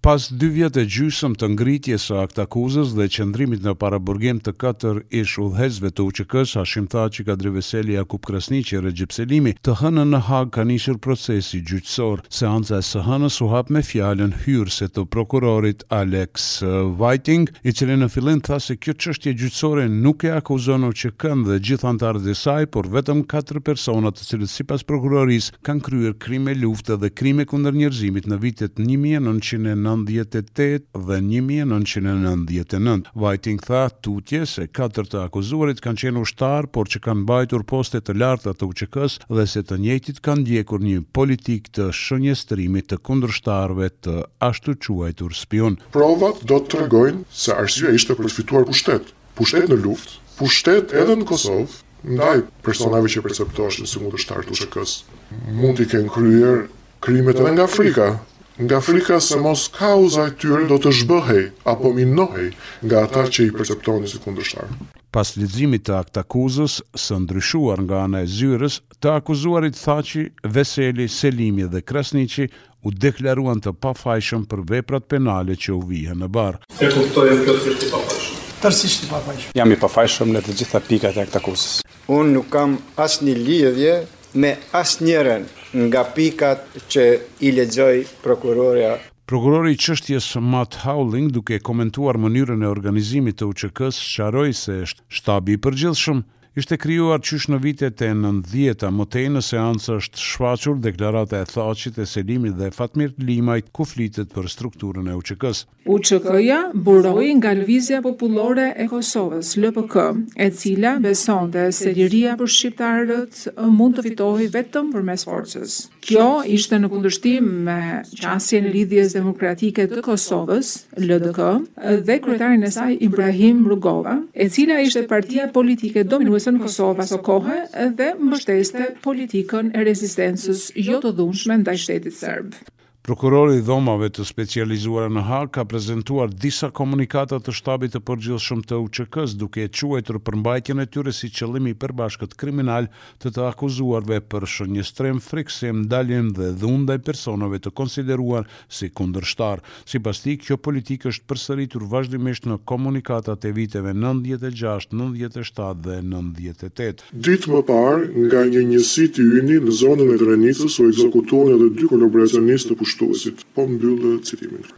Pas dy vjet e gjysmë të ngritjes së aktakuzës dhe qëndrimit në paraburgim të katër ish-udhëheqësve të UÇK-së, Hashim Thaçi, Kadri Veseli, Jakup Krasniqi e Rexhep Selimi, të hënën në Hagë ka nisur procesi gjyqësor. Seanca e së hënës u hap me fjalën hyrëse të prokurorit Alex Whiting, i cili në fillim tha se kjo çështje gjyqësore nuk e akuzon UÇK-në dhe gjithë anëtarët e saj, por vetëm katër persona të cilët sipas prokurorisë kanë kryer krime lufte dhe krime kundër njerëzimit në vitet një mijë e nëntëqind e nëntëdhjetë e tetë dhe një mijë e nëntëqind e nëntëdhjetë e nëntë. Whiting tha tutje se katër të akuzuarit kanë qenë ushtarë, por që kanë mbajtur poste të larta të UÇK-së, dhe se të njëjtit kanë ndjekur një politikë të shënjestrimit të kundërshtarëve të ashtuquajtur spiunë. Provat do të tregojnë se arsyeja ishte për të fituar pushtet, pushtet në luftë, pushtet edhe në Kosovë ndaj personave që perceptoheshin si kundërshtarë të UÇK-së. Mund t'i kenë kryer krimet edhe nga frika, nga frika se mos kauza e tyre do të zhbëhej apo minohej nga ata që i perceptonin si kundërshtarë. Pas leximit të aktakuzës së ndryshuar nga ana e zyrës, të akuzuarit Thaçi, Veseli, Selimi dhe Krasniqi u deklaruan të pafajshëm për veprat penale që u vihën në barrë. E kuptoj, unë plotësisht i pafajshëm. Tërësisht i pafajshëm. Jam i pafajshëm në të gjitha pikat e aktakuzës. Unë nuk kam asnjë lidhje me asnjërën nga pikat që i lexoi prokurorja. Prokurori i çështjes Matt Halling duke komentuar mënyrën e organizimit të UÇK-së sqaroi se Shtabi i Përgjithshëm ishte krijuar qysh në vitet e nëntëdhjeta, më tej në seancë është shfaqur deklarata e Thaçit, e Selimit dhe Fatmir Limajt ku flitet për strukturën e UÇK-së. UÇK-ja buroi nga Lëvizja Popullore e Kosovës, LPK, e cila besonte se liria për shqiptarët mund të fitohej vetëm përmes forcës. Kjo ishte në kundërshtim me qasjen e Lidhjes Demokratike të Kosovës, LDK, dhe kryetarin e saj Ibrahim Rugova, e cila ishte partia politike dominuese në Kosovë aso kohe dhe mbështeste politikën e rezistencës jo të dhunshme ndaj shtetit serb. Prokurori i Dhomave të Specializuara në Hagë ka prezentuar disa komunikata të Shtabit të Përgjithshëm të UÇK-së, duke e quajtur përmbajtjen e tyre si qëllim i përbashkët kriminal të të akuzuarve për shënjestrim, frikësim, ndalim dhe dhunë ndaj personave të konsideruar si kundërshtarë. Sipas tij, kjo politikë është përsëritur vazhdimisht në komunikatat e viteve nëntëdhjetë e gjashtë, nëntëdhjetë e shtatë dhe nëntëdhjetë e tetë. Ditë më parë, nga një njësit i yni në zonën e Drenicës u ekzekutuan edhe dy kolaboracionistë të pushtuesit, po mbyll citimin.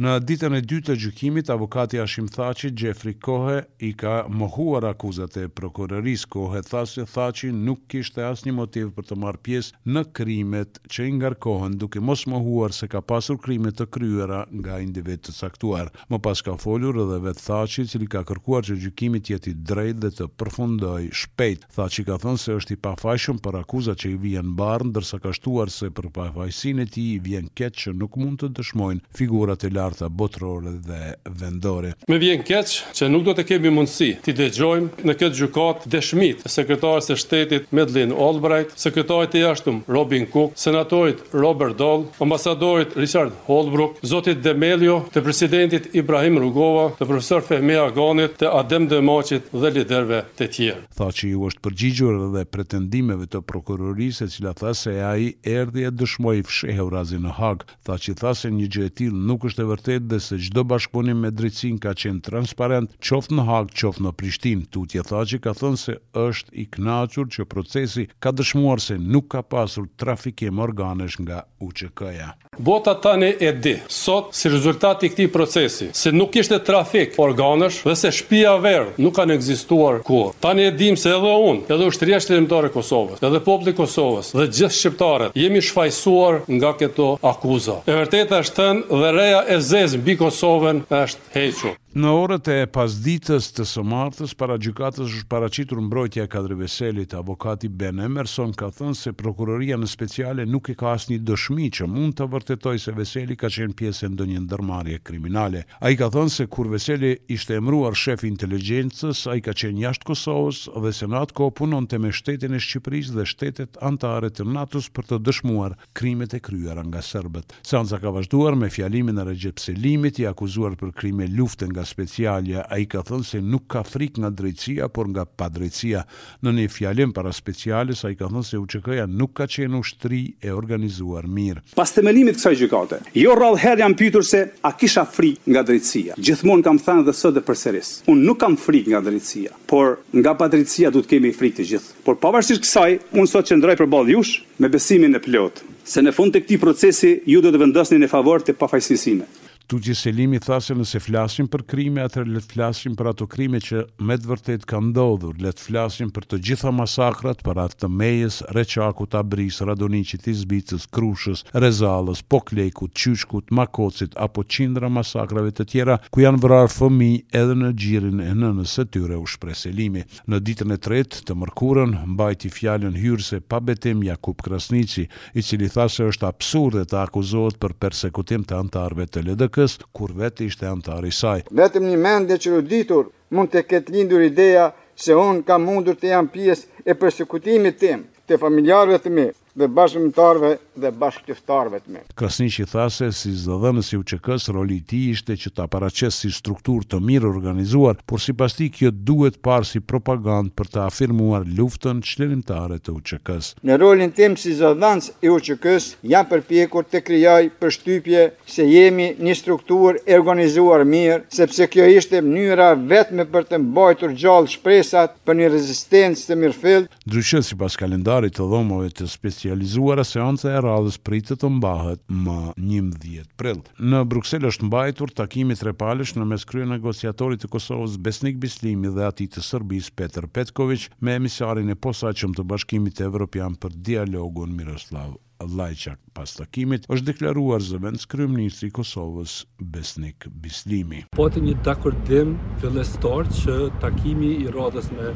Në ditën e dytë të gjykimit, avokati i Hashim Thaçit, Gregory Kehoe, i ka mohuar akuzat e prokurorisë. Kehoe tha se Thaçi nuk kishte asnjë motiv për të marrë pjesë në krimet që i ngarkohen, duke mos mohuar se ka pasur krime të kryera nga individë të caktuar. Më pas ka folur edhe vetë Thaçi, i cili ka kërkuar që gjykimi të jetë i drejtë dhe të përfundojë shpejt. Thaçi ka thënë se është i pafajshëm për akuzat që i vihen barrë, ndërsa ka shtuar se për pafajësinë e tij i vjen keq që nuk mund të dëshmojnë figurat e larta botërore dhe vendore. Më vjen keq që nuk do të kemi mundësi t'i dëgjojmë në këtë gjykatë dëshmitë e Sekretares së Shtetit Madeleine Albright, Sekretarit të Jashtëm Robin Cook, Senatorit Robert Dole, Ambasadorit Richard Holbrooke, zotit De Mello, të presidentit Ibrahim Rugova, të profesor Fehmi Aganit, të Adem Demaçit dhe liderëve të tjerë. Thaçi iu është përgjigjur edhe pretendimeve të prokurorisë e cila tha se ai erdhi e dëshmoi fshehurazi në Hagë. Thaçi tha se një gjë e tillë nuk është e vërtetë dhe se çdo bashkëpunim me drejtësinë ka qenë transparent qoftë në Hagë qoftë në Prishtinë. Tutje Thaçi ka thënë se është i kënaqur që procesi ka dëshmuar se nuk ka pasur trafikim organesh nga UÇK-ja. Bota tani e di, sot, si rezultat i këtij procesi, se nuk kishte trafik organesh dhe se Shpia e Verdhë nuk kanë ekzistuar kurrë. Tani e dimë se edhe unë, edhe Ushtria Çlirimtare e Kosovës, edhe populli i Kosovës dhe gjithë shqiptarët jemi shfajësuar nga këto akuza. E vërteta është thënë dhe reja e zezë mbi Kosovën është hequr. Në orët e pasdites të së martës, para gjykatës është paraqitur mbrojtja e Kadri Veselit. Avokati Ben Emmerson ka thënë se Prokuroria në Speciale nuk e ka asnjë dëshmi që mund ta vërtetojë se Veseli ka qenë pjesë e ndonjë ndërmarrje kriminale. Ai ka thënë se kur Veseli ishte emëruar shef i Inteligjencës, ai ka qenë jashtë Kosovës dhe se në atë kohë punonte me shtetin e Shqipërisë dhe shtetet anëtare të NATO-s për të dëshmuar krimet e kryera nga serbët. Seanca ka vazhduar me fjalimin e Rexhep Selimit, i akuzuar për krime lufte nga Specialja. Ai ka thënë se nuk ka frikë nga drejtësia, por nga padrejtësia. Në një fjalim para Speciales, ai ka thënë se UÇK-ja nuk ka qenë ushtri e organizuar mirë. Pas themelimit të kësaj gjykate, jo rrallë herë jam pyetur se a kisha frikë nga drejtësia. Gjithmonë kam thënë dhe sot e përsëris, unë nuk kam frikë nga drejtësia, por nga padrejtësia duhet të kemi frikë të gjithë. Por pavarësisht kësaj, unë sot qëndroj përballë jush, Me besimin e plotë, se në fund të këtij procesi ju do të vendosni në favor të pafajësisë sime. Tutje Selimi tha se nëse flasim për krime, atëherë le të flasim për ato krime që me të vërtetë kanë ndodhur, le të flasim për të gjitha masakrat, për atë të Mejës, Reçakut, Abrisë, Radoniqit, Izbicës, Krushës, Rezallës, Poklekut, Qyshkut, Makocit apo qindra masakrave të tjera ku janë vrarë fëmijë edhe në gjirin e nënës së tyre, u shpreh Selimi. Në ditën e tretë, të mërkurën, mbajti fjalën hyrëse pa betim Jakup Krasniqi, i cili tha se është absurde të akuzohet për persekutim të anëtarëve të LDK-së, kur vetë ishte anëtar i saj. Vetëm një mendje të çoroditur mund të ketë lindur ideja se unë kam mundur të jam pjesë e persekutimit tim të familjarëve të mi. dhe bashkëkombëtarëve dhe bashkëluftëtarëve të mi. Krasniqi tha se si zëdhënës i UÇK-së roli i tij ishte që ta paraqesë si strukturë të mirëorganizuar, por sipas tij kjo duhet parë si propagandë për të afirmuar luftën çlirimtare të UÇK-së. Në rolin tim si zëdhënës i UÇK-së jam përpjekur të krijoj përshtypje se jemi një strukturë e organizuar mirë, sepse kjo ishte mënyra e vetme për të mbajtur gjallë shpresat për një rezistencë të mirëfilltë, Ndryshe, sipas kalendarit të Dhomave të Specializuara, seanca e radhës pritet të mbahet më njëmbëdhjetë prill. Në Bruksel është mbajtur takimi trepalësh në mes kryenegociatorit të Kosovës, Besnik Bislimi dhe atij të Serbisë, Petar Petkoviq, me emisarin e posaçëm të Bashkimit Evropian për Dialogun, Miroslav Lajçak pas takimit, është deklaruar zëvendëskryeministri i Kosovës, Besnik Bislimi. Pati një dakordim fillestar që takimi i radhës me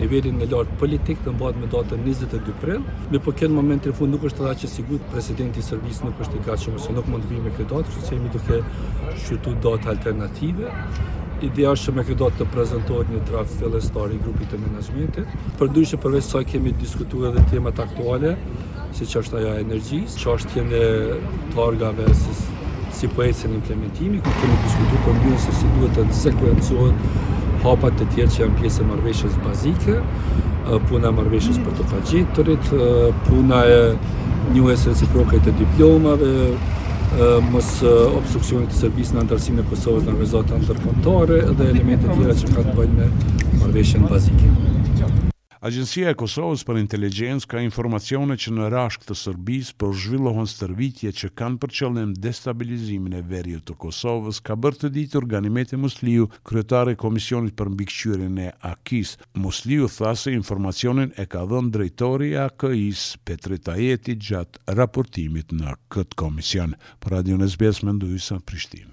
nivelin e lartë politik të mbahet me datën njëzet e dy prill, mirëpo në momentin e fundit nuk është edhe aq i sigurt, presidenti i Serbisë nuk është i gatshëm ose nuk mund të vijë me këtë datë, kështu që jemi duke shqyrtuar datë alternative. Ideja është që me këtë datë të prezantohet një draft fillestar i grupit të menaxhmentit. Përndryshe përveç kësaj kemi diskutuar edhe temat aktuale, siç është ajo e energjisë, çështjen e targave se si po ecën implementimi, ku kemi diskutu për mënyrën se si duhet të sekuencohen hapat e tjerë që janë pjesë e marrëveshjes bazike, puna e marrëveshjes për të pagjeturit, puna e njohjes reciproke të diplomave, mos obstruksionit të Serbisë në anëtarësimin e Kosovës në organizata ndërkombëtare dhe elemente tjera që kanë të bëjnë me marrëveshjen bazike. Agjencia e Kosovës për Inteligjencë ka informacione që në Rashkë të Sërbisë po zhvillohen stërvitje që kanë për qëllim destabilizimin e veriut të Kosovës, ka bërë të ditur Ganimete Musliu, kryetare e Komisionit për Mbikëqyrjen e AKI-së. Musliu tha se informacionin e ka dhënë drejtori i AKI-së, Petrit Ajeti gjatë raportimit në këtë komision. Për Radion SBS, Mendu Hysa, Prishtinë.